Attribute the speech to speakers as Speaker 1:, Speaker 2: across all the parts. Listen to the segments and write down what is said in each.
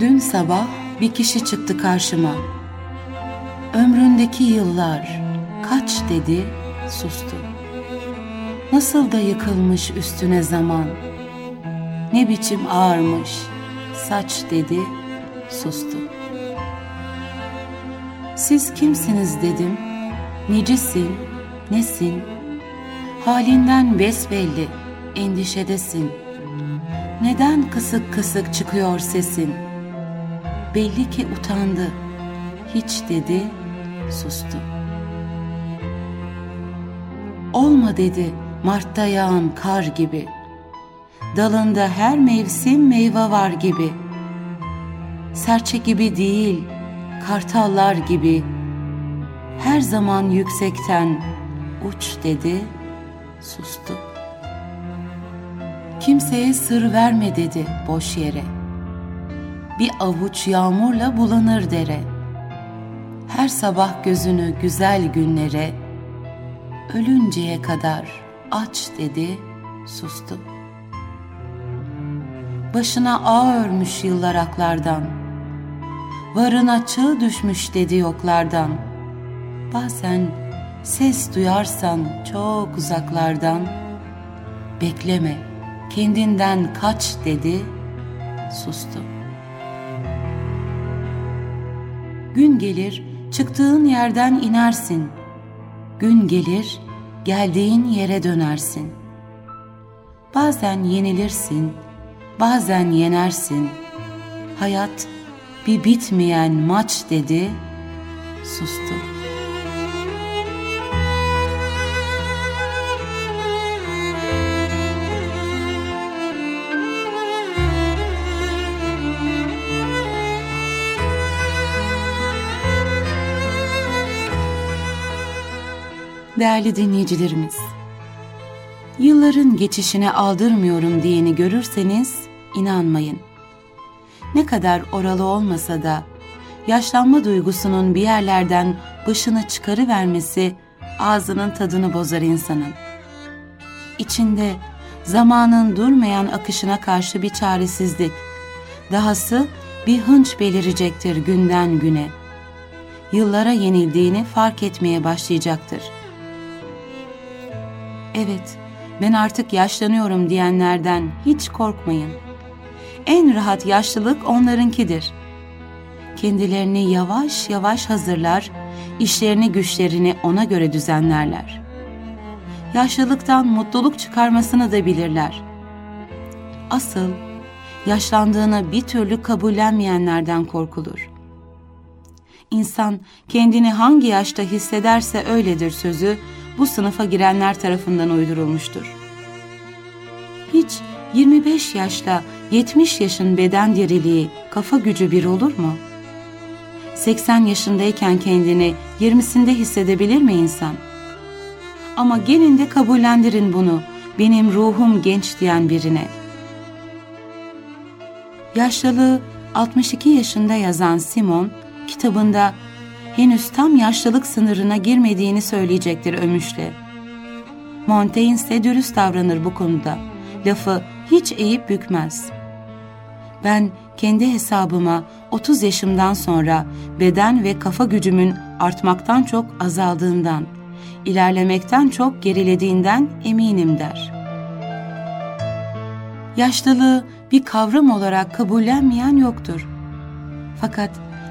Speaker 1: Dün sabah bir kişi çıktı karşıma. Ömründeki yıllar kaç dedi, sustu. Nasıl da yıkılmış üstüne zaman. Ne biçim ağarmış, saç dedi, sustu. Siz kimsiniz dedim, necisin, nesin? Halinden besbelli, endişedesin. Neden kısık kısık çıkıyor sesin? Belli ki utandı, hiç dedi, sustu. Olma dedi Mart'ta yağan kar gibi. Dalında her mevsim meyve var gibi. Serçe gibi değil, kartallar gibi. Her zaman yüksekten uç dedi, sustu. Kimseye sır verme dedi boş yere. Bir avuç yağmurla bulanır dere. Her sabah gözünü güzel günlere, ölünceye kadar aç dedi, sustu. Başına ağ örmüş yıllar aklardan, varına çığ düşmüş dedi yoklardan. Bazen ses duyarsan çok uzaklardan, bekleme, kendinden kaç dedi, sustu. Gün gelir, çıktığın yerden inersin.'' Gün gelir, geldiğin yere dönersin. Bazen yenilirsin, bazen yenersin. Hayat bir bitmeyen maç dedi, sustu. Değerli dinleyicilerimiz, yılların geçişine aldırmıyorum diyeni görürseniz inanmayın. Ne kadar oralı olmasa da yaşlanma duygusunun bir yerlerden başını çıkarıvermesi ağzının tadını bozar insanın. İçinde zamanın durmayan akışına karşı bir çaresizlik, dahası bir hınç belirecektir günden güne. Yıllara yenildiğini fark etmeye başlayacaktır.'' Evet ben artık yaşlanıyorum diyenlerden hiç korkmayın. En rahat yaşlılık onlarınkidir. Kendilerini yavaş yavaş hazırlar, işlerini güçlerini ona göre düzenlerler. Yaşlılıktan mutluluk çıkarmasını da bilirler. Asıl yaşlandığını bir türlü kabullenmeyenlerden korkulur. İnsan kendini hangi yaşta hissederse öyledir sözü bu sınıfa girenler tarafından uydurulmuştur. Hiç 25 yaşla 70 yaşın beden diriliği, kafa gücü bir olur mu? 80 yaşındayken kendini 20'sinde hissedebilir mi insan? Ama gelin de kabullendirin bunu, benim ruhum genç diyen birine. Yaşlılığı 62 yaşında yazan Simon, kitabında henüz tam yaşlılık sınırına girmediğini söyleyecektir Ömüş'le. Montaigne ise dürüst davranır bu konuda. Lafı hiç eğip bükmez. Ben kendi hesabıma 30 yaşımdan sonra beden ve kafa gücümün artmaktan çok azaldığından, ilerlemekten çok gerilediğinden eminim der. Yaşlılığı bir kavram olarak kabullenmeyen yoktur. Fakat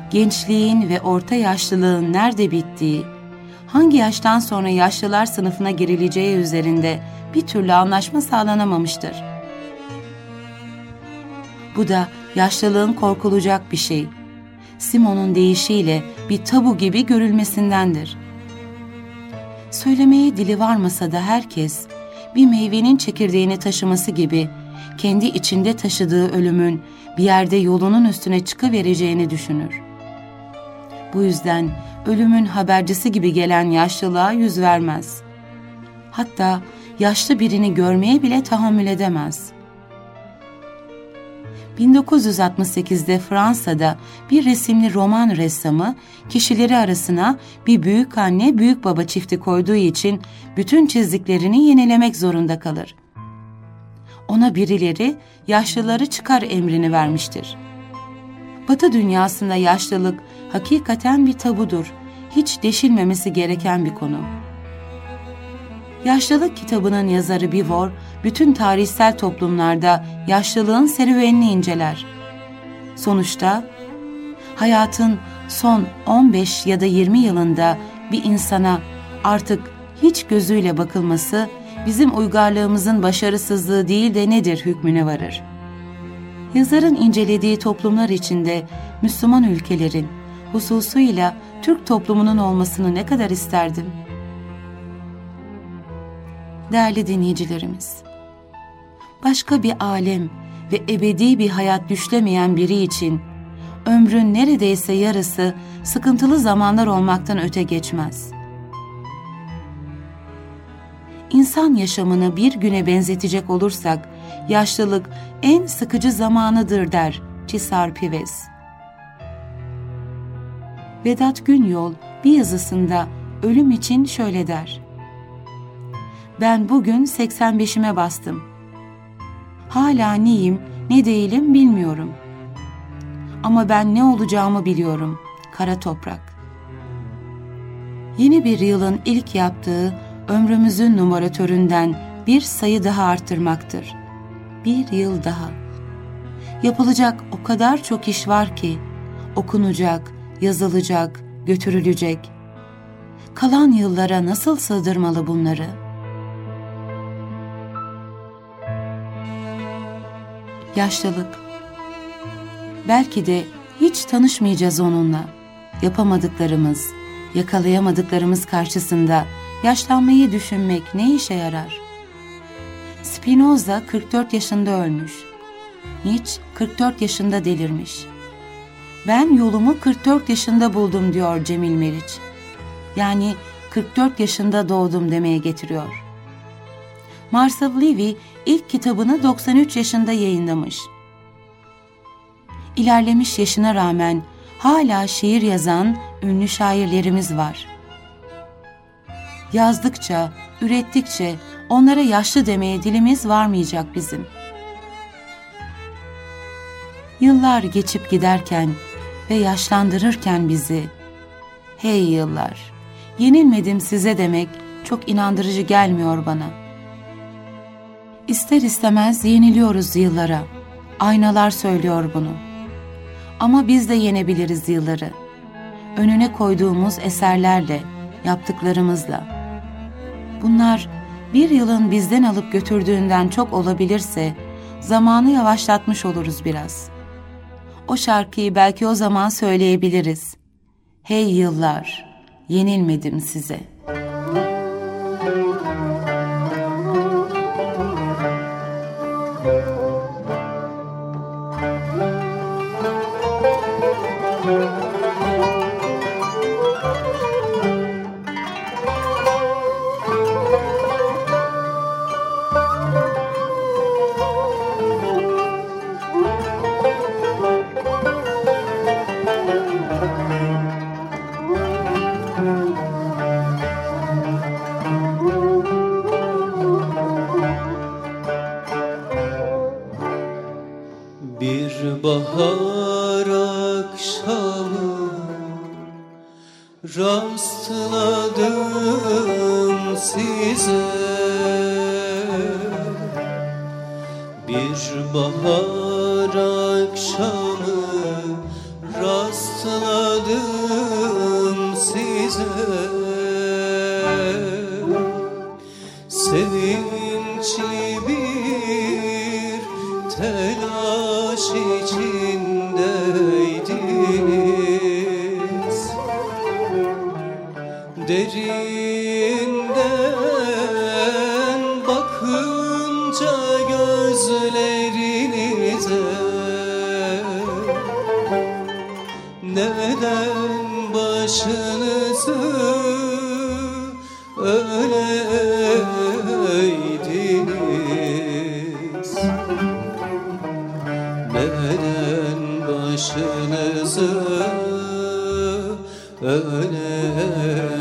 Speaker 1: gençliğin ve orta yaşlılığın nerede bittiği, hangi yaştan sonra yaşlılar sınıfına girileceği üzerinde bir türlü anlaşma sağlanamamıştır. Bu da yaşlılığın korkulacak bir şey. Simon'un deyişiyle bir tabu gibi görülmesindendir. Söylemeye dili varmasa da herkes bir meyvenin çekirdeğini taşıması gibi kendi içinde taşıdığı ölümün bir yerde yolunun üstüne çıkıvereceğini düşünür. Bu yüzden ölümün habercisi gibi gelen yaşlılığa yüz vermez. Hatta yaşlı birini görmeye bile tahammül edemez. 1968'de Fransa'da bir resimli roman ressamı kişileri arasına bir büyük anne büyük baba çifti koyduğu için bütün çizdiklerini yenilemek zorunda kalır. Ona birileri yaşlıları çıkar emrini vermiştir. Batı dünyasında yaşlılık hakikaten bir tabudur. Hiç deşilmemesi gereken bir konu. Yaşlılık kitabının yazarı Bivor, bütün tarihsel toplumlarda yaşlılığın serüvenini inceler. Sonuçta hayatın son 15 ya da 20 yılında bir insana artık hiç gözüyle bakılması bizim uygarlığımızın başarısızlığı değil de nedir hükmüne varır. Yazarın incelediği toplumlar içinde Müslüman ülkelerin, hususuyla Türk toplumunun olmasını ne kadar isterdim. Değerli dinleyicilerimiz, başka bir alem ve ebedi bir hayat düşlemeyen biri için ömrün neredeyse yarısı sıkıntılı zamanlar olmaktan öte geçmez. İnsan yaşamını bir güne benzetecek olursak, yaşlılık en sıkıcı zamanıdır der Cisar Pives. Vedat Günyol bir yazısında ölüm için şöyle der. Ben bugün 85'ime bastım. Hala neyim, ne değilim bilmiyorum. Ama ben ne olacağımı biliyorum. Kara toprak. Yeni bir yılın ilk yaptığı ömrümüzün numaratöründen bir sayı daha arttırmaktır. Bir yıl daha. Yapılacak o kadar çok iş var ki, okunacak, yazılacak, götürülecek. Kalan yıllara nasıl sığdırmalı bunları? Yaşlılık. Belki de hiç tanışmayacağız onunla. Yapamadıklarımız, yakalayamadıklarımız karşısında yaşlanmayı düşünmek ne işe yarar? Spinoza 44 yaşında ölmüş. Nietzsche 44 yaşında delirmiş. Ben yolumu 44 yaşında buldum diyor Cemil Meriç. Yani 44 yaşında doğdum demeye getiriyor. Marcel Levy ilk kitabını 93 yaşında yayınlamış. İlerlemiş yaşına rağmen hala şiir yazan ünlü şairlerimiz var. Yazdıkça, ürettikçe onlara yaşlı demeye dilimiz varmayacak bizim. Yıllar geçip giderken ve yaşlandırırken bizi, hey yıllar, yenilmedim size demek çok inandırıcı gelmiyor bana. İster istemez yeniliyoruz yıllara. Aynalar söylüyor bunu. Ama biz de yenebiliriz yılları. Önüne koyduğumuz eserlerle, yaptıklarımızla. Bunlar bir yılın bizden alıp götürdüğünden çok olabilirse zamanı yavaşlatmış oluruz biraz. O şarkıyı belki o zaman söyleyebiliriz. Hey yıllar, yenilmedim size.''
Speaker 2: Yeah.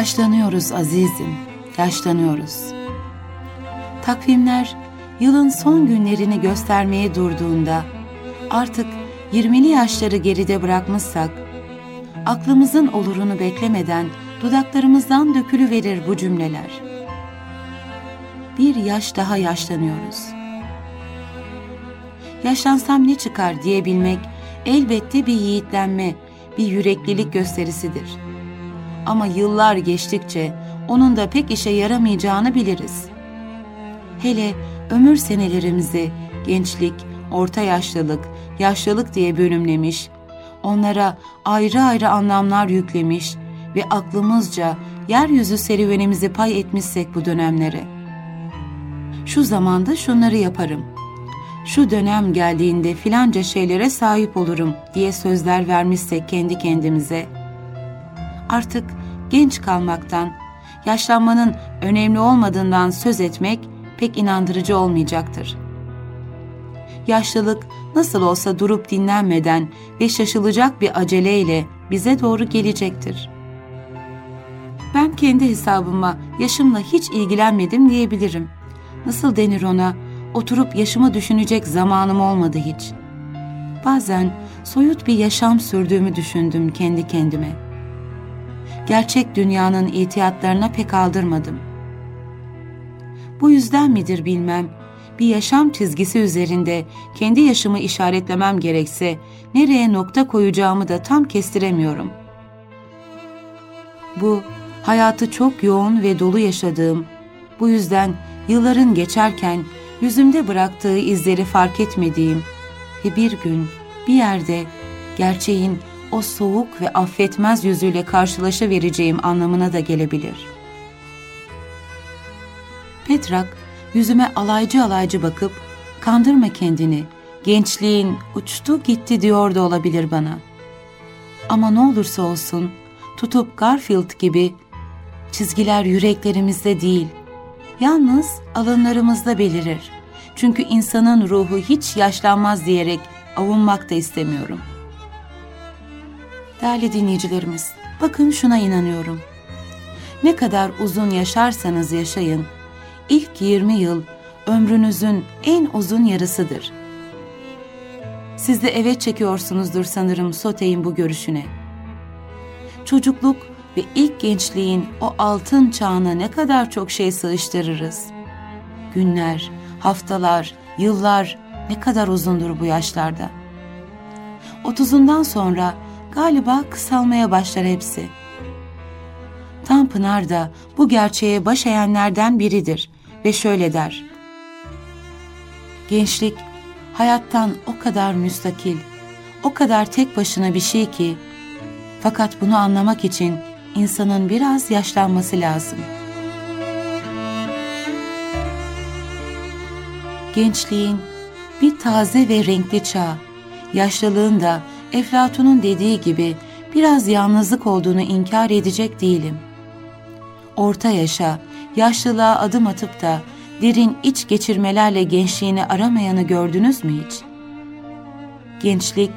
Speaker 1: Yaşlanıyoruz azizim, yaşlanıyoruz. Takvimler yılın son günlerini göstermeye durduğunda artık 20'li yaşları geride bırakmışsak, aklımızın olurunu beklemeden dudaklarımızdan dökülüverir bu cümleler. Bir yaş daha yaşlanıyoruz. Yaşlansam ne çıkar diyebilmek elbette bir yiğitlenme, bir yüreklilik gösterisidir. Ama yıllar geçtikçe onun da pek işe yaramayacağını biliriz. Hele ömür senelerimizi gençlik, orta yaşlılık, yaşlılık diye bölümlemiş, onlara ayrı ayrı anlamlar yüklemiş ve aklımızca yeryüzü serüvenimizi pay etmişsek bu dönemlere. Şu zamanda şunları yaparım, şu dönem geldiğinde filanca şeylere sahip olurum diye sözler vermişsek kendi kendimize, artık genç kalmaktan, yaşlanmanın önemli olmadığından söz etmek pek inandırıcı olmayacaktır. Yaşlılık nasıl olsa durup dinlenmeden ve şaşılacak bir aceleyle bize doğru gelecektir. Ben kendi hesabıma yaşımla hiç ilgilenmedim diyebilirim. Nasıl denir ona? Oturup yaşımı düşünecek zamanım olmadı hiç. Bazen soyut bir yaşam sürdüğümü düşündüm kendi kendime. Gerçek dünyanın ihtiyatlarına pek aldırmadım. Bu yüzden midir bilmem, bir yaşam çizgisi üzerinde kendi yaşımı işaretlemem gerekse nereye nokta koyacağımı da tam kestiremiyorum. Bu hayatı çok yoğun ve dolu yaşadığım, bu yüzden yılların geçerken yüzümde bıraktığı izleri fark etmediğim ve bir gün bir yerde gerçeğin o soğuk ve affetmez yüzüyle karşılaşavereceğim anlamına da gelebilir. Petrak yüzüme alaycı alaycı bakıp kandırma kendini, gençliğin uçtu gitti diyor da olabilir bana. Ama ne olursa olsun tutup Garfield gibi çizgiler yüreklerimizde değil, yalnız alınlarımızda belirir. Çünkü insanın ruhu hiç yaşlanmaz diyerek avunmak da istemiyorum. Değerli dinleyicilerimiz, bakın şuna inanıyorum. Ne kadar uzun yaşarsanız yaşayın, ilk 20 yıl ömrünüzün en uzun yarısıdır. Siz de evet çekiyorsunuzdur sanırım Sotey'in bu görüşüne. Çocukluk ve ilk gençliğin o altın çağına ne kadar çok şey sığıştırırız. Günler, haftalar, yıllar ne kadar uzundur bu yaşlarda. Otuzundan sonra galiba kısalmaya başlar hepsi. Tanpınar da bu gerçeğe baş eğenlerden biridir ve şöyle der. Gençlik hayattan o kadar müstakil, o kadar tek başına bir şey ki fakat bunu anlamak için insanın biraz yaşlanması lazım. Gençliğin bir taze ve renkli çağ, yaşlılığın da Eflatun'un dediği gibi biraz yalnızlık olduğunu inkar edecek değilim. Orta yaşa, yaşlılığa adım atıp da derin iç geçirmelerle gençliğini aramayanı gördünüz mü hiç? Gençlik,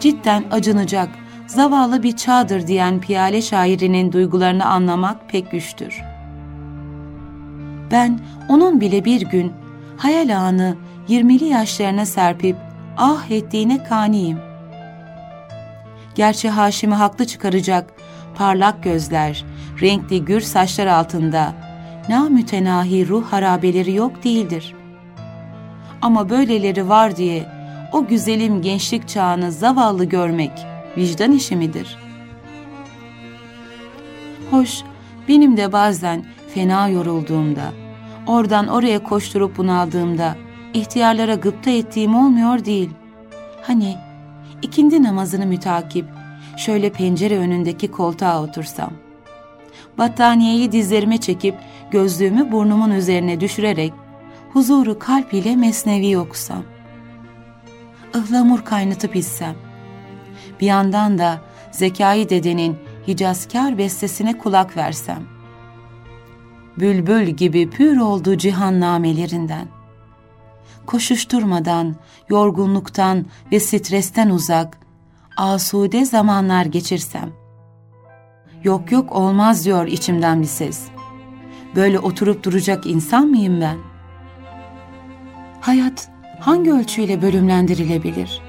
Speaker 1: cidden acınacak, zavallı bir çağdır diyen piyale şairinin duygularını anlamak pek güçtür. Ben onun bile bir gün hayal anı 20'li yaşlarına serpip ah ettiğine kaniyim. Gerçi Haşim'i haklı çıkaracak parlak gözler, renkli gür saçlar altında namütenahi ruh harabeleri yok değildir. Ama böyleleri var diye o güzelim gençlik çağını zavallı görmek vicdan işi midir? Hoş, benim de bazen fena yorulduğumda, oradan oraya koşturup bunaldığımda, ihtiyarlara gıpta ettiğim olmuyor değil. Hani ikindi namazını mütakip, şöyle pencere önündeki koltuğa otursam. Battaniyeyi dizlerime çekip gözlüğümü burnumun üzerine düşürerek huzuru kalp ile mesnevi okusam. Ihlamur kaynatıp içsem. Bir yandan da Zekai dedenin Hicazkar bestesine kulak versem. Bülbül gibi pür oldu cihan namelerinden. Koşuşturmadan, yorgunluktan ve stresten uzak, asude zamanlar geçirsem. Yok yok olmaz diyor içimden bir ses. Böyle oturup duracak insan mıyım ben? Hayat hangi ölçüyle bölümlendirilebilir?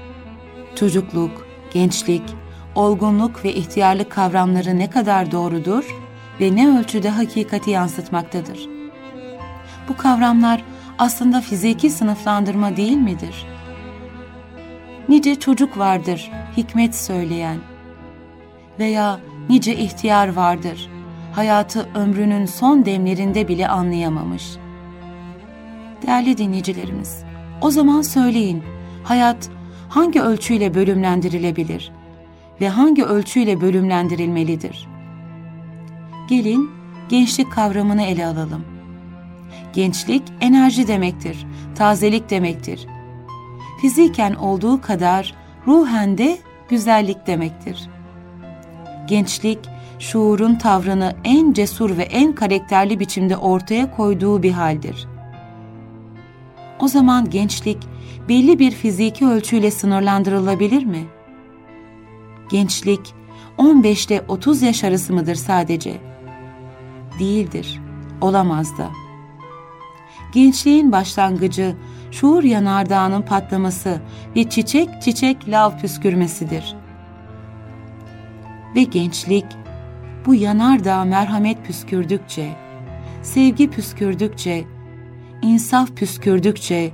Speaker 1: Çocukluk, gençlik, olgunluk ve ihtiyarlık kavramları ne kadar doğrudur ve ne ölçüde hakikati yansıtmaktadır? Bu kavramlar aslında fiziki sınıflandırma değil midir? Nice çocuk vardır hikmet söyleyen veya nice ihtiyar vardır hayatı ömrünün son demlerinde bile anlayamamış. Değerli dinleyicilerimiz, o zaman söyleyin, hayat hangi ölçüyle bölümlendirilebilir ve hangi ölçüyle bölümlendirilmelidir? Gelin gençlik kavramını ele alalım. Gençlik enerji demektir, tazelik demektir. Fiziken olduğu kadar ruhen de güzellik demektir. Gençlik, şuurun tavrını en cesur ve en karakterli biçimde ortaya koyduğu bir haldir. O zaman gençlik belli bir fiziki ölçüyle sınırlandırılabilir mi? Gençlik 15 ile 30 yaş arası mıdır sadece? Değildir, olamaz da. Gençliğin başlangıcı şuur yanardağının patlaması ve çiçek çiçek lav püskürmesidir. Ve gençlik bu yanardağ merhamet püskürdükçe, sevgi püskürdükçe, insaf püskürdükçe,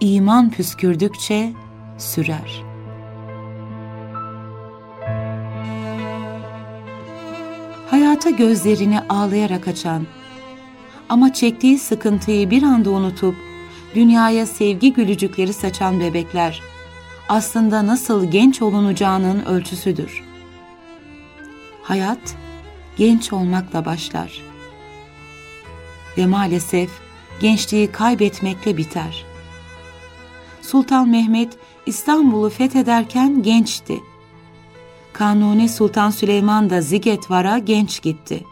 Speaker 1: iman püskürdükçe sürer. Hayata gözlerini ağlayarak açan ama çektiği sıkıntıyı bir anda unutup dünyaya sevgi gülücükleri saçan bebekler aslında nasıl genç olunacağının ölçüsüdür. Hayat genç olmakla başlar ve maalesef gençliği kaybetmekle biter. Sultan Mehmet İstanbul'u fethederken gençti. Kanuni Sultan Süleyman da Zigetvar'a genç gitti.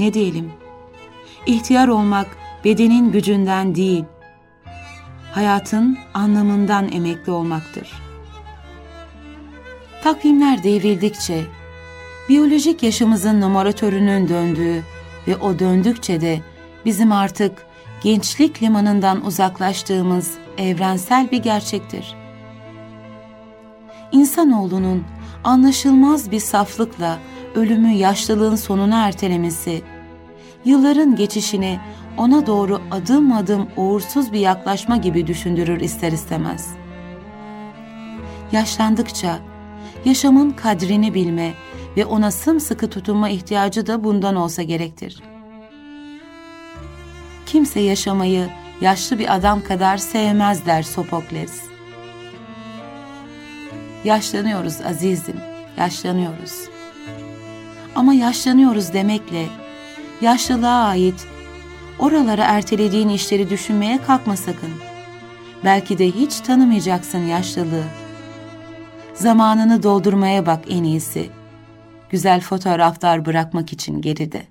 Speaker 1: Ne diyelim? İhtiyar olmak bedenin gücünden değil, hayatın anlamından emekli olmaktır. Takvimler devrildikçe, biyolojik yaşımızın numaratörünün döndüğü ve o döndükçe de bizim artık gençlik limanından uzaklaştığımız evrensel bir gerçektir. İnsanoğlunun anlaşılmaz bir saflıkla ölümü yaşlılığın sonuna ertelemesi, yılların geçişini ona doğru adım adım uğursuz bir yaklaşma gibi düşündürür ister istemez. Yaşlandıkça yaşamın kadrini bilme ve ona sımsıkı tutunma ihtiyacı da bundan olsa gerektir. Kimse yaşamayı yaşlı bir adam kadar sevmez der Sopokles. Yaşlanıyoruz azizim, yaşlanıyoruz. Ama yaşlanıyoruz demekle yaşlılığa ait oralara ertelediğin işleri düşünmeye kalkma sakın. Belki de hiç tanımayacaksın yaşlılığı. Zamanını doldurmaya bak en iyisi. Güzel fotoğraflar bırakmak için geride.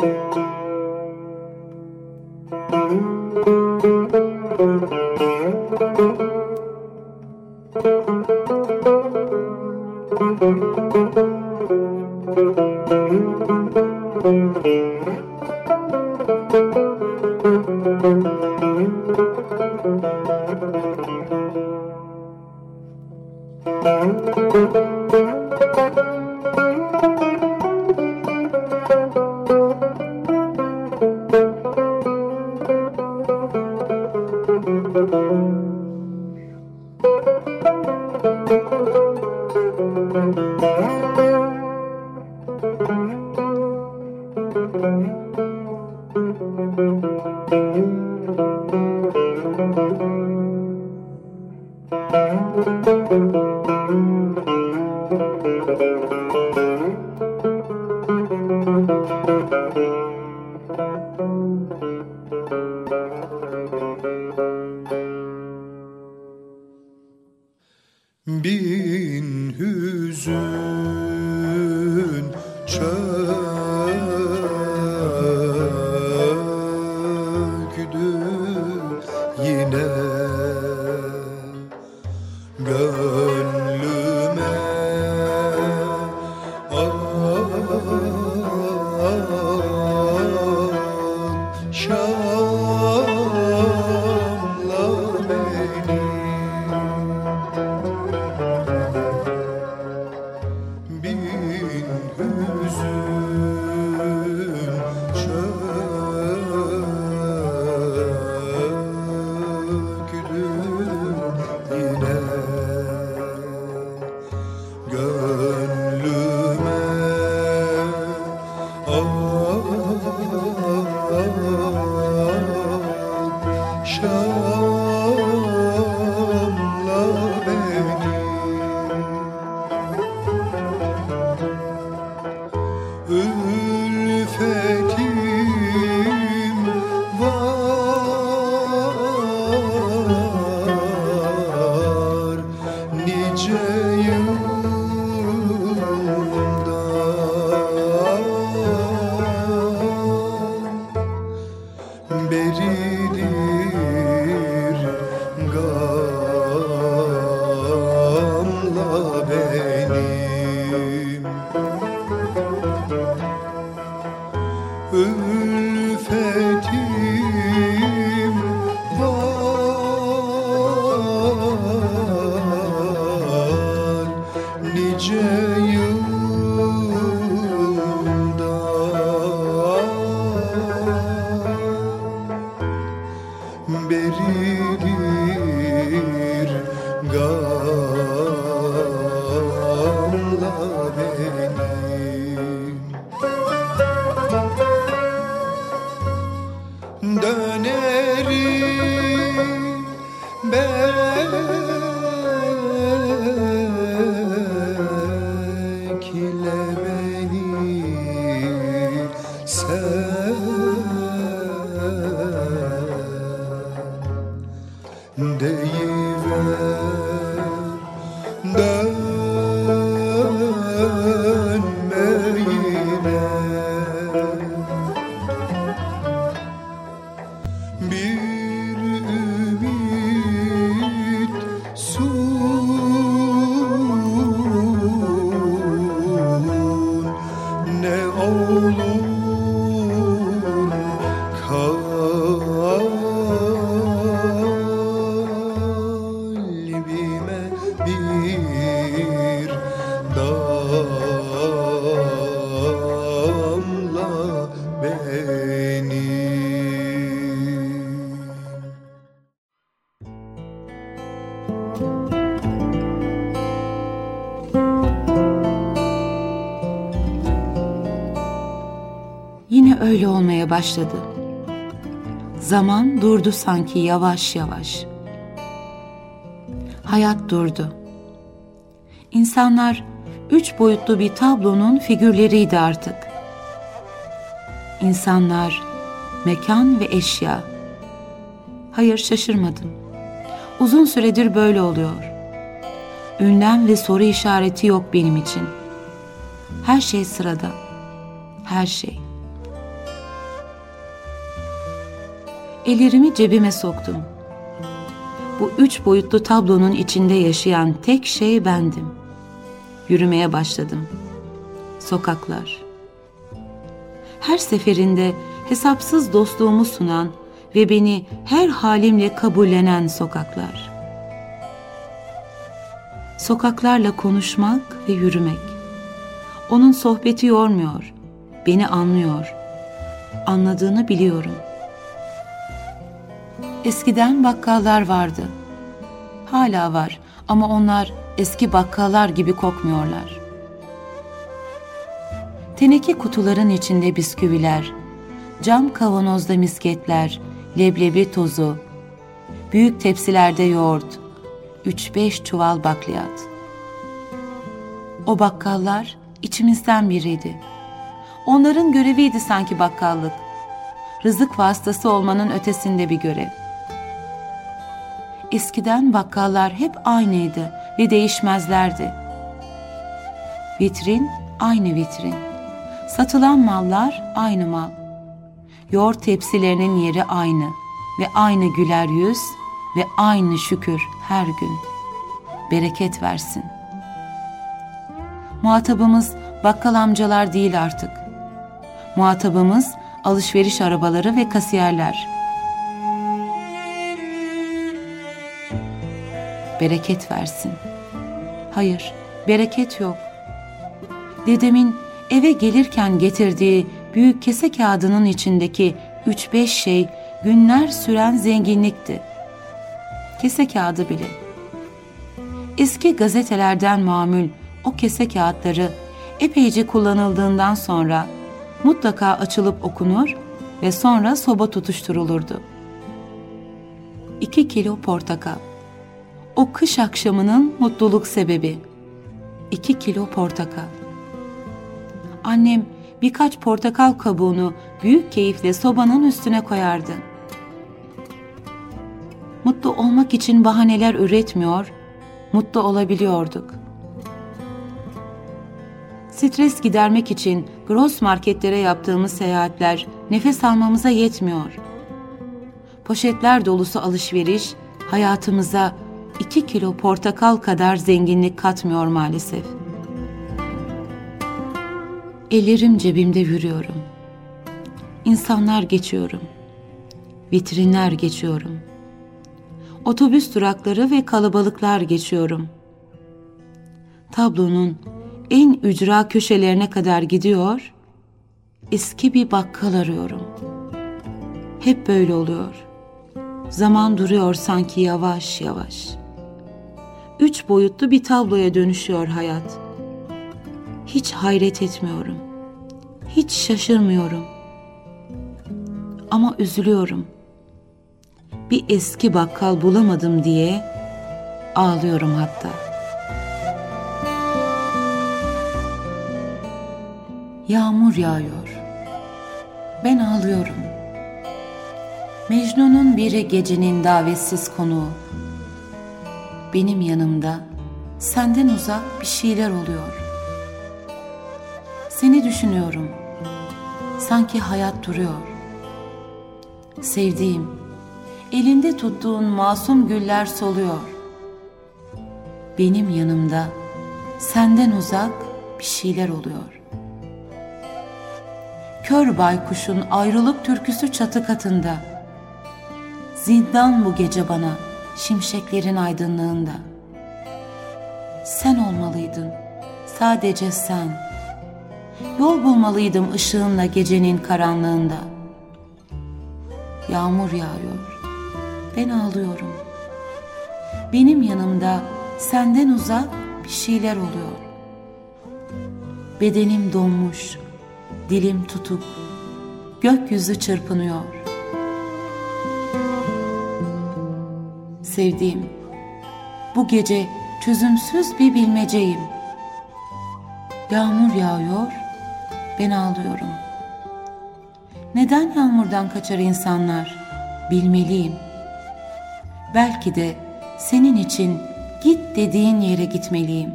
Speaker 1: Müzik
Speaker 3: Olmaya başladı. Zaman durdu sanki yavaş yavaş. Hayat durdu. İnsanlar üç boyutlu bir tablonun figürleriydi artık. İnsanlar, mekan ve eşya. Hayır şaşırmadım. Uzun süredir böyle oluyor. Ünlem ve soru işareti yok benim için. Her şey sırada.
Speaker 1: her şey. Ellerimi cebime soktum. Bu üç boyutlu tablonun içinde yaşayan tek şey bendim. Yürümeye başladım. Sokaklar. Her seferinde hesapsız dostluğumu sunan ve beni her halimle kabullenen sokaklar. Sokaklarla konuşmak ve yürümek. Onun sohbeti yormuyor, beni anlıyor. Anladığını biliyorum. Eskiden bakkallar vardı. Hala var ama onlar eski bakkallar gibi kokmuyorlar. Teneke kutuların içinde bisküviler, cam kavanozda misketler, leblebi tozu, büyük tepsilerde yoğurt, üç beş çuval bakliyat. O bakkallar içimizden biriydi. Onların göreviydi sanki bakkallık. Rızık vasıtası olmanın ötesinde bir görev. Eskiden bakkallar hep aynıydı ve değişmezlerdi. Vitrin aynı vitrin. Satılan mallar aynı mal. Yoğurt tepsilerinin yeri aynı ve aynı güler yüz ve aynı şükür her gün. Bereket versin. Muhatabımız bakkal amcalar değil artık. Muhatabımız alışveriş arabaları ve kasiyerler. Bereket versin. Hayır, bereket yok. Dedemin eve gelirken getirdiği büyük kese kağıdının içindeki üç beş şey günler süren zenginlikti. Kese kağıdı bile. Eski gazetelerden mamül o kese kağıtları epeyce kullanıldığından sonra mutlaka açılıp okunur ve sonra soba tutuşturulurdu. İki kilo portakal. O kış akşamının mutluluk sebebi. İki kilo portakal. Annem birkaç portakal kabuğunu büyük keyifle sobanın üstüne koyardı. Mutlu olmak için bahaneler üretmiyor, mutlu olabiliyorduk. Stres gidermek için gross marketlere yaptığımız seyahatler nefes almamıza yetmiyor. Poşetler dolusu alışveriş hayatımıza iki kilo portakal kadar zenginlik katmıyor maalesef. Ellerim cebimde yürüyorum. İnsanlar geçiyorum. Vitrinler geçiyorum. Otobüs durakları ve kalabalıklar geçiyorum. Tablonun en ücra köşelerine kadar gidiyor, eski bir bakkal arıyorum. Hep böyle oluyor. Zaman duruyor sanki yavaş yavaş. Üç boyutlu bir tabloya dönüşüyor hayat. Hiç hayret etmiyorum. Hiç şaşırmıyorum. Ama üzülüyorum. Bir eski bakkal bulamadım diye ağlıyorum hatta.'' Yağmur yağıyor. Ben ağlıyorum. Mecnun'un biri gecenin davetsiz konuğu. Benim yanımda senden uzak bir şeyler oluyor. Seni düşünüyorum. Sanki hayat duruyor. Sevdiğim, elinde tuttuğun masum güller soluyor. Benim yanımda senden uzak bir şeyler oluyor kör baykuşun ayrılık türküsü çatı katında. Zindan bu gece bana şimşeklerin aydınlığında. Sen olmalıydın, sadece sen. Yol bulmalıydım ışığınla gecenin karanlığında. Yağmur yağıyor, ben ağlıyorum. Benim yanımda senden uzak bir şeyler oluyor. Bedenim donmuş, dilim tutuk, gökyüzü çırpınıyor. Sevdiğim, bu gece çözümsüz bir bilmeceyim. Yağmur yağıyor, ben ağlıyorum. Neden yağmurdan kaçar insanlar? Bilmeliyim. Belki de senin için git dediğin yere gitmeliyim.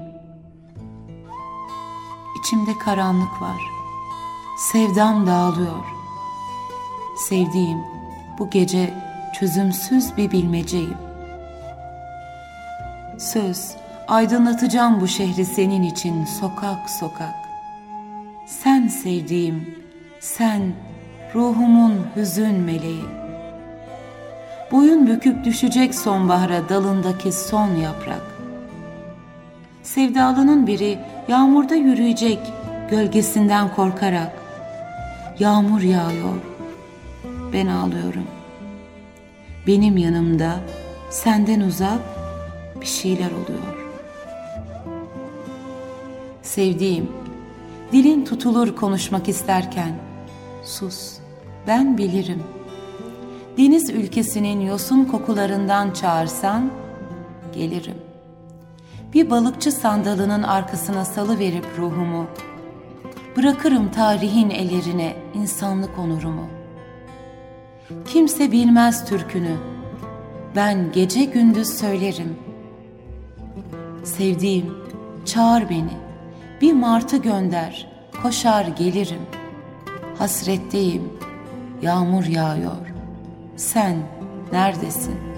Speaker 1: İçimde karanlık var Sevdam dağılıyor. Sevdiğim bu gece çözümsüz bir bilmeceyim. Söz, aydınlatacağım bu şehri senin için sokak sokak. Sen sevdiğim, sen ruhumun hüzün meleği. Boyun büküp düşecek sonbahara dalındaki son yaprak. Sevdalının biri yağmurda yürüyecek gölgesinden korkarak. Yağmur yağıyor, ben ağlıyorum. Benim yanımda senden uzak bir şeyler oluyor. Sevdiğim, dilin tutulur konuşmak isterken, sus, ben bilirim. Deniz ülkesinin yosun kokularından çağırsan, gelirim. Bir balıkçı sandalının arkasına salı verip ruhumu, bırakırım tarihin ellerine insanlık onurumu. Kimse bilmez türkünü, ben gece gündüz söylerim. Sevdiğim, çağır beni, bir martı gönder, koşar gelirim. Hasretteyim, yağmur yağıyor. Sen neredesin?''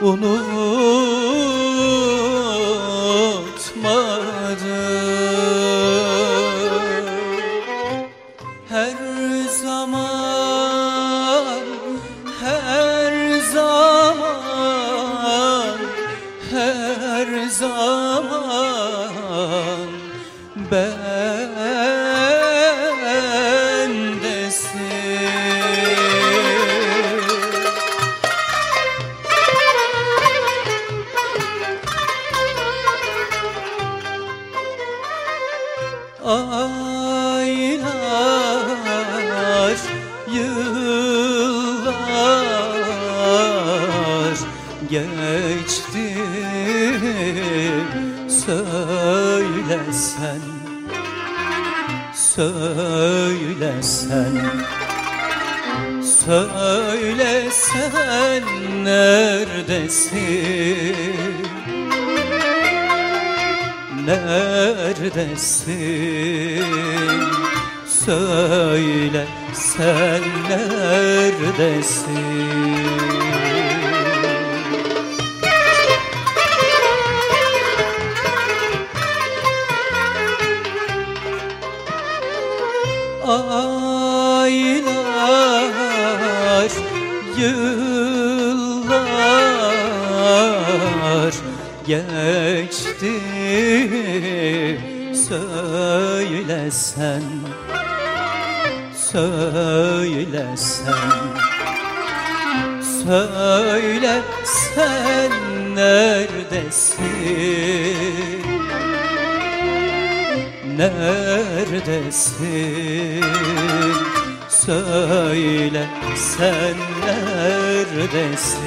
Speaker 2: Unutmadım söylesen Söyle sen neredesin? Neredesin? Söyle sen neredesin?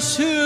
Speaker 2: Schön.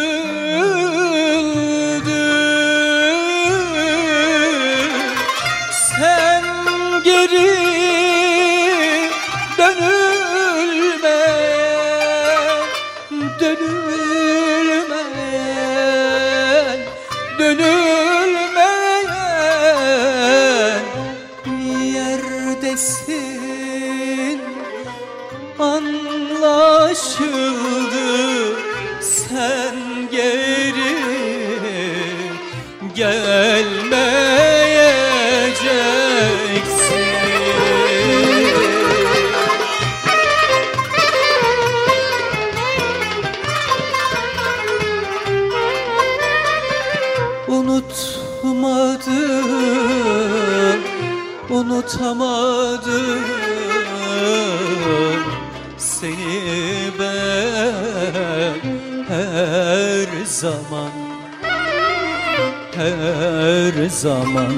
Speaker 2: Her zaman.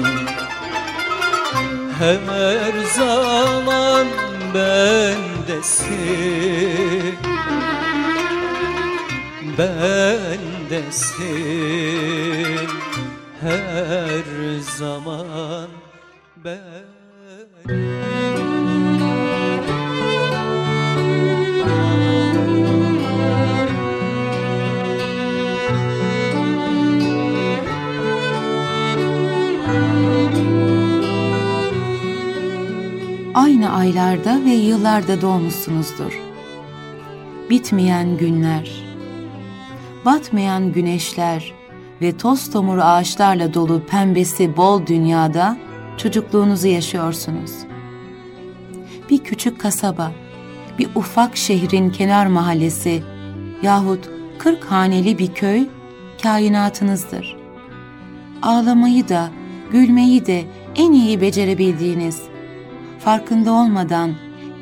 Speaker 2: Her zaman bendesin. Bendesin. Her zaman ben
Speaker 1: aynı aylarda ve yıllarda doğmuşsunuzdur. Bitmeyen günler, batmayan güneşler ve toz tomur ağaçlarla dolu pembesi bol dünyada çocukluğunuzu yaşıyorsunuz. Bir küçük kasaba, bir ufak şehrin kenar mahallesi yahut kırk haneli bir köy kainatınızdır. Ağlamayı da, gülmeyi de en iyi becerebildiğiniz, farkında olmadan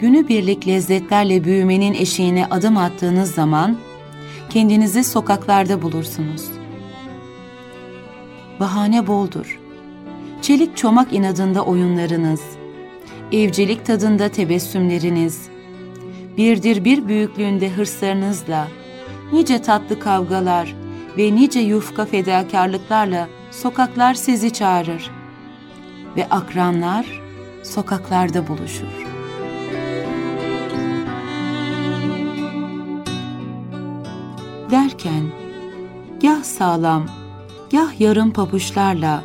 Speaker 1: günübirlik lezzetlerle büyümenin eşiğine adım attığınız zaman kendinizi sokaklarda bulursunuz. Bahane boldur. Çelik çomak inadında oyunlarınız, evcilik tadında tebessümleriniz, birdir bir büyüklüğünde hırslarınızla, nice tatlı kavgalar ve nice yufka fedakarlıklarla sokaklar sizi çağırır ve akranlar sokaklarda buluşur. Derken gah sağlam, gah yarım papuçlarla,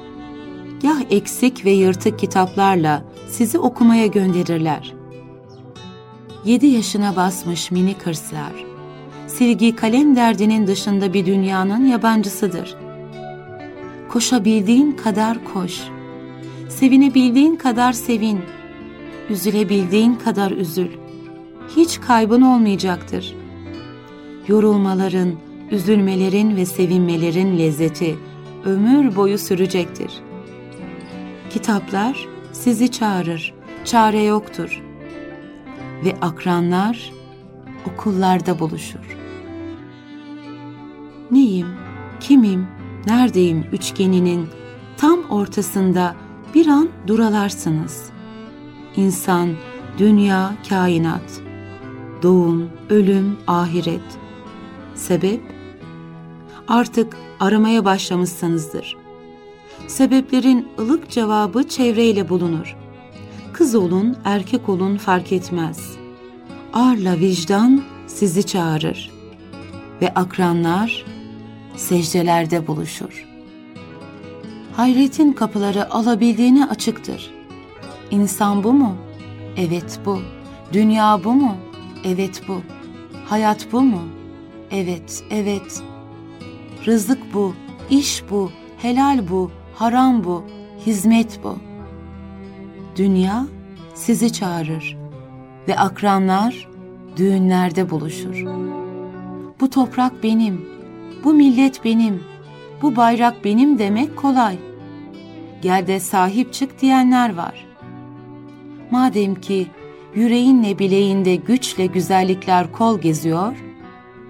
Speaker 1: gah eksik ve yırtık kitaplarla sizi okumaya gönderirler. Yedi yaşına basmış minik hırslar, silgi kalem derdinin dışında bir dünyanın yabancısıdır. Koşabildiğin kadar koş, sevinebildiğin kadar sevin, üzülebildiğin kadar üzül. Hiç kaybın olmayacaktır. Yorulmaların, üzülmelerin ve sevinmelerin lezzeti ömür boyu sürecektir. Kitaplar sizi çağırır, çare yoktur. Ve akranlar okullarda buluşur. Neyim, kimim, neredeyim üçgeninin tam ortasında bir an duralarsınız. İnsan, dünya, kainat, doğum, ölüm, ahiret. Sebep? Artık aramaya başlamışsınızdır. Sebeplerin ılık cevabı çevreyle bulunur. Kız olun, erkek olun fark etmez. Arla vicdan sizi çağırır ve akranlar secdelerde buluşur. Hayretin kapıları alabildiğine açıktır. İnsan bu mu? Evet bu. Dünya bu mu? Evet bu. Hayat bu mu? Evet, evet. Rızık bu, iş bu, helal bu, haram bu, hizmet bu. Dünya sizi çağırır ve akranlar düğünlerde buluşur. Bu toprak benim, bu millet benim, bu bayrak benim demek kolay. Gel de sahip çık diyenler var. Madem ki yüreğinle bileğinde güçle güzellikler kol geziyor,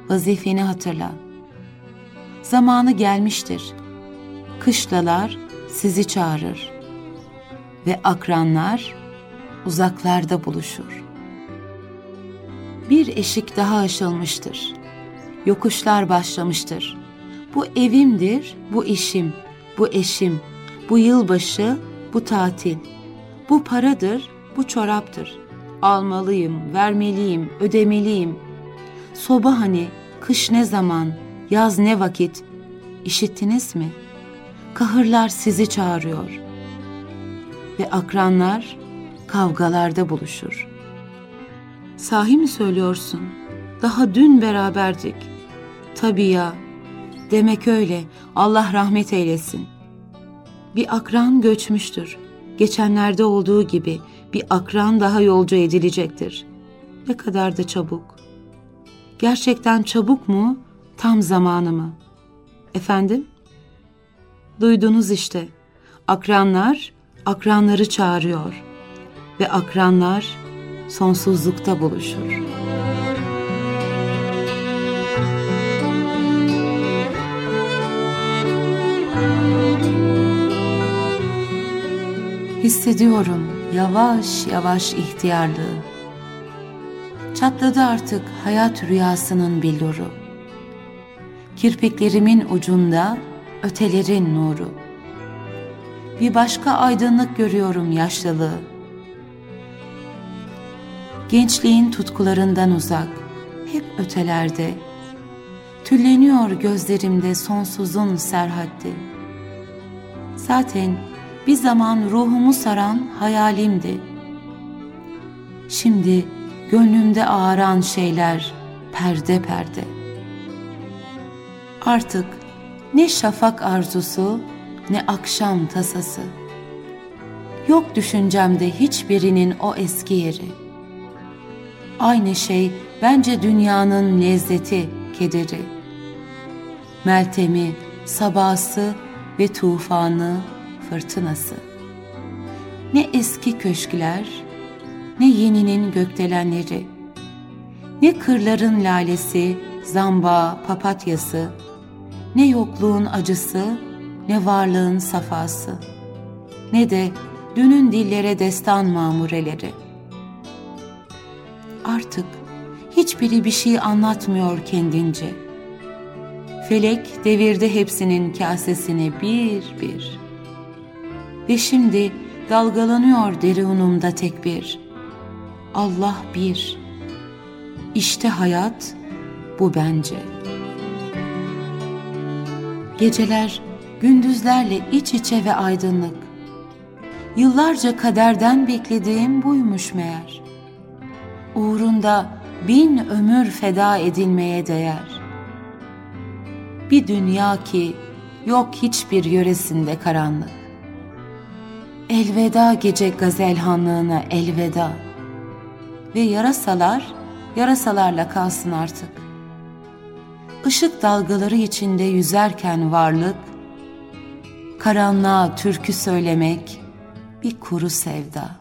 Speaker 1: vazifeni hatırla. Zamanı gelmiştir. Kışlalar sizi çağırır ve akranlar uzaklarda buluşur. Bir eşik daha aşılmıştır. Yokuşlar başlamıştır. Bu evimdir, bu işim, bu eşim, bu yılbaşı, bu tatil. Bu paradır, bu çoraptır. Almalıyım, vermeliyim, ödemeliyim. Soba hani, kış ne zaman, yaz ne vakit? İşittiniz mi? Kahırlar sizi çağırıyor. Ve akranlar kavgalarda buluşur. Sahi mi söylüyorsun? Daha dün beraberdik. Tabii ya. Demek öyle. Allah rahmet eylesin. Bir akran göçmüştür. Geçenlerde olduğu gibi bir akran daha yolcu edilecektir. Ne kadar da çabuk. Gerçekten çabuk mu, tam zamanı mı? Efendim? Duydunuz işte. Akranlar, akranları çağırıyor. Ve akranlar sonsuzlukta buluşur. Hissediyorum yavaş yavaş ihtiyarlığı. Çatladı artık hayat rüyasının billuru. Kirpiklerimin ucunda ötelerin nuru. Bir başka aydınlık görüyorum yaşlılığı. Gençliğin tutkularından uzak, hep ötelerde. Tülleniyor gözlerimde sonsuzun serhaddi. Zaten bir zaman ruhumu saran hayalimdi. Şimdi gönlümde ağıran şeyler perde perde. Artık ne şafak arzusu ne akşam tasası. Yok düşüncemde hiçbirinin o eski yeri. Aynı şey bence dünyanın lezzeti, kederi. Meltemi, sabası ve tufanı, fırtınası. Ne eski köşkler, ne yeninin gökdelenleri, ne kırların lalesi, zamba, papatyası, ne yokluğun acısı, ne varlığın safası, ne de dünün dillere destan mamureleri. Artık hiçbiri bir şey anlatmıyor kendince. Felek devirdi hepsinin kasesini bir bir. Ve şimdi dalgalanıyor derunumda tek bir. Allah bir. İşte hayat bu bence.'' Geceler gündüzlerle iç içe ve aydınlık. Yıllarca kaderden beklediğim buymuş meğer. Uğrunda bin ömür feda edilmeye değer. Bir dünya ki yok hiçbir yöresinde karanlık. Elveda gece gazelhanlığına elveda. Ve yarasalar, yarasalarla kalsın artık ışık dalgaları içinde yüzerken varlık, karanlığa türkü söylemek bir kuru sevda.''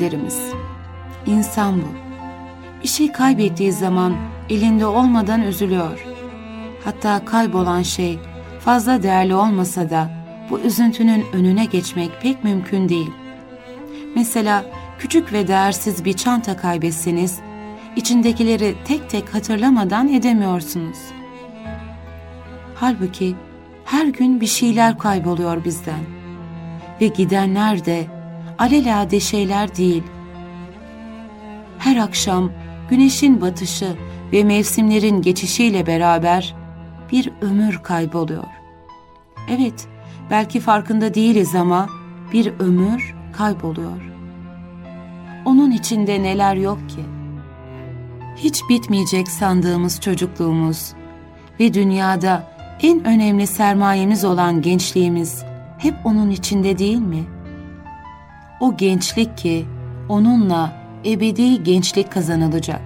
Speaker 1: Dinleyicilerimiz, insan bu. Bir şey kaybettiği zaman elinde olmadan üzülüyor. Hatta kaybolan şey fazla değerli olmasa da bu üzüntünün önüne geçmek pek mümkün değil. Mesela küçük ve değersiz bir çanta kaybetseniz, içindekileri tek tek hatırlamadan edemiyorsunuz. Halbuki her gün bir şeyler kayboluyor bizden. Ve gidenler de alelade şeyler değil. Her akşam güneşin batışı ve mevsimlerin geçişiyle beraber bir ömür kayboluyor. Evet, belki farkında değiliz ama bir ömür kayboluyor. Onun içinde neler yok ki? Hiç bitmeyecek sandığımız çocukluğumuz ve dünyada en önemli sermayemiz olan gençliğimiz hep onun içinde değil mi?'' O gençlik ki onunla ebedi gençlik kazanılacak.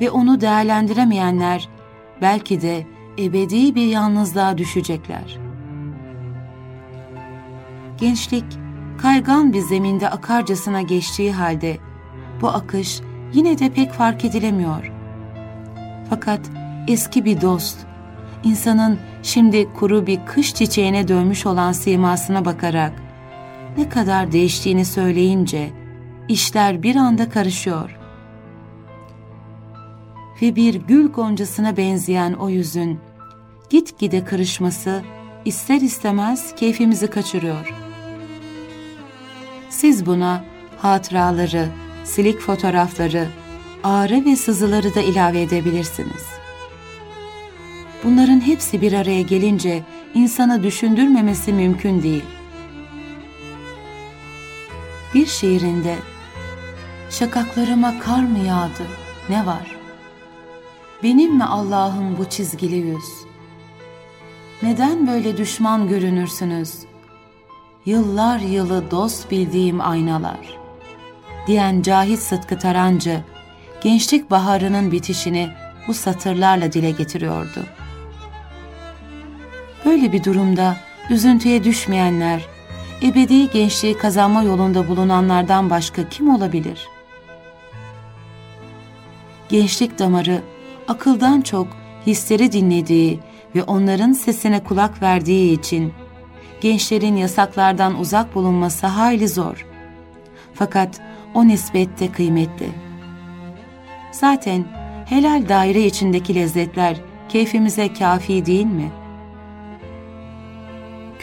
Speaker 1: Ve onu değerlendiremeyenler belki de ebedi bir yalnızlığa düşecekler. Gençlik kaygan bir zeminde akarcasına geçtiği halde bu akış yine de pek fark edilemiyor. Fakat eski bir dost, insanın şimdi kuru bir kış çiçeğine dönmüş olan simasına bakarak ne kadar değiştiğini söyleyince işler bir anda karışıyor. Ve bir gül goncasına benzeyen o yüzün gitgide kırışması ister istemez keyfimizi kaçırıyor. Siz buna hatıraları, silik fotoğrafları, ağrı ve sızıları da ilave edebilirsiniz. Bunların hepsi bir araya gelince insana düşündürmemesi mümkün değil bir şiirinde Şakaklarıma kar mı yağdı, ne var? Benim mi Allah'ım bu çizgili yüz? Neden böyle düşman görünürsünüz? Yıllar yılı dost bildiğim aynalar. Diyen Cahit Sıtkı Tarancı, gençlik baharının bitişini bu satırlarla dile getiriyordu. Böyle bir durumda üzüntüye düşmeyenler, ebedi gençliği kazanma yolunda bulunanlardan başka kim olabilir? Gençlik damarı akıldan çok hisleri dinlediği ve onların sesine kulak verdiği için gençlerin yasaklardan uzak bulunması hayli zor. Fakat o nispette kıymetli. Zaten helal daire içindeki lezzetler keyfimize kafi değil mi?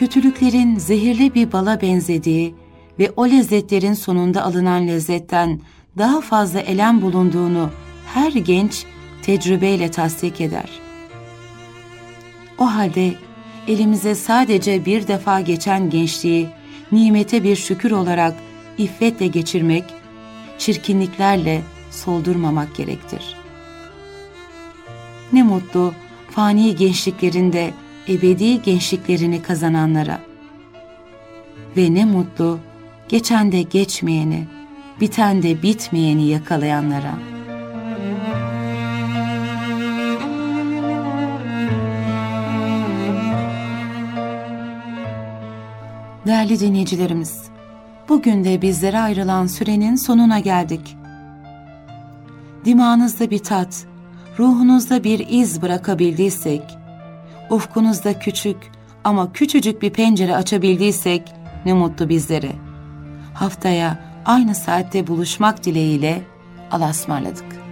Speaker 1: Kötülüklerin zehirli bir bala benzediği ve o lezzetlerin sonunda alınan lezzetten daha fazla elem bulunduğunu her genç tecrübeyle tasdik eder. O halde elimize sadece bir defa geçen gençliği nimete bir şükür olarak iffetle geçirmek, çirkinliklerle soldurmamak gerektir. Ne mutlu fani gençliklerinde ebedi gençliklerini kazananlara. Ve ne mutlu geçen de geçmeyeni, biten de bitmeyeni yakalayanlara.'' Değerli dinleyicilerimiz, bugün de bizlere ayrılan sürenin sonuna geldik. Dimağınızda bir tat, ruhunuzda bir iz bırakabildiysek, ufkunuzda küçük ama küçücük bir pencere açabildiysek ne mutlu bizlere. Haftaya aynı saatte buluşmak dileğiyle alasmarladık.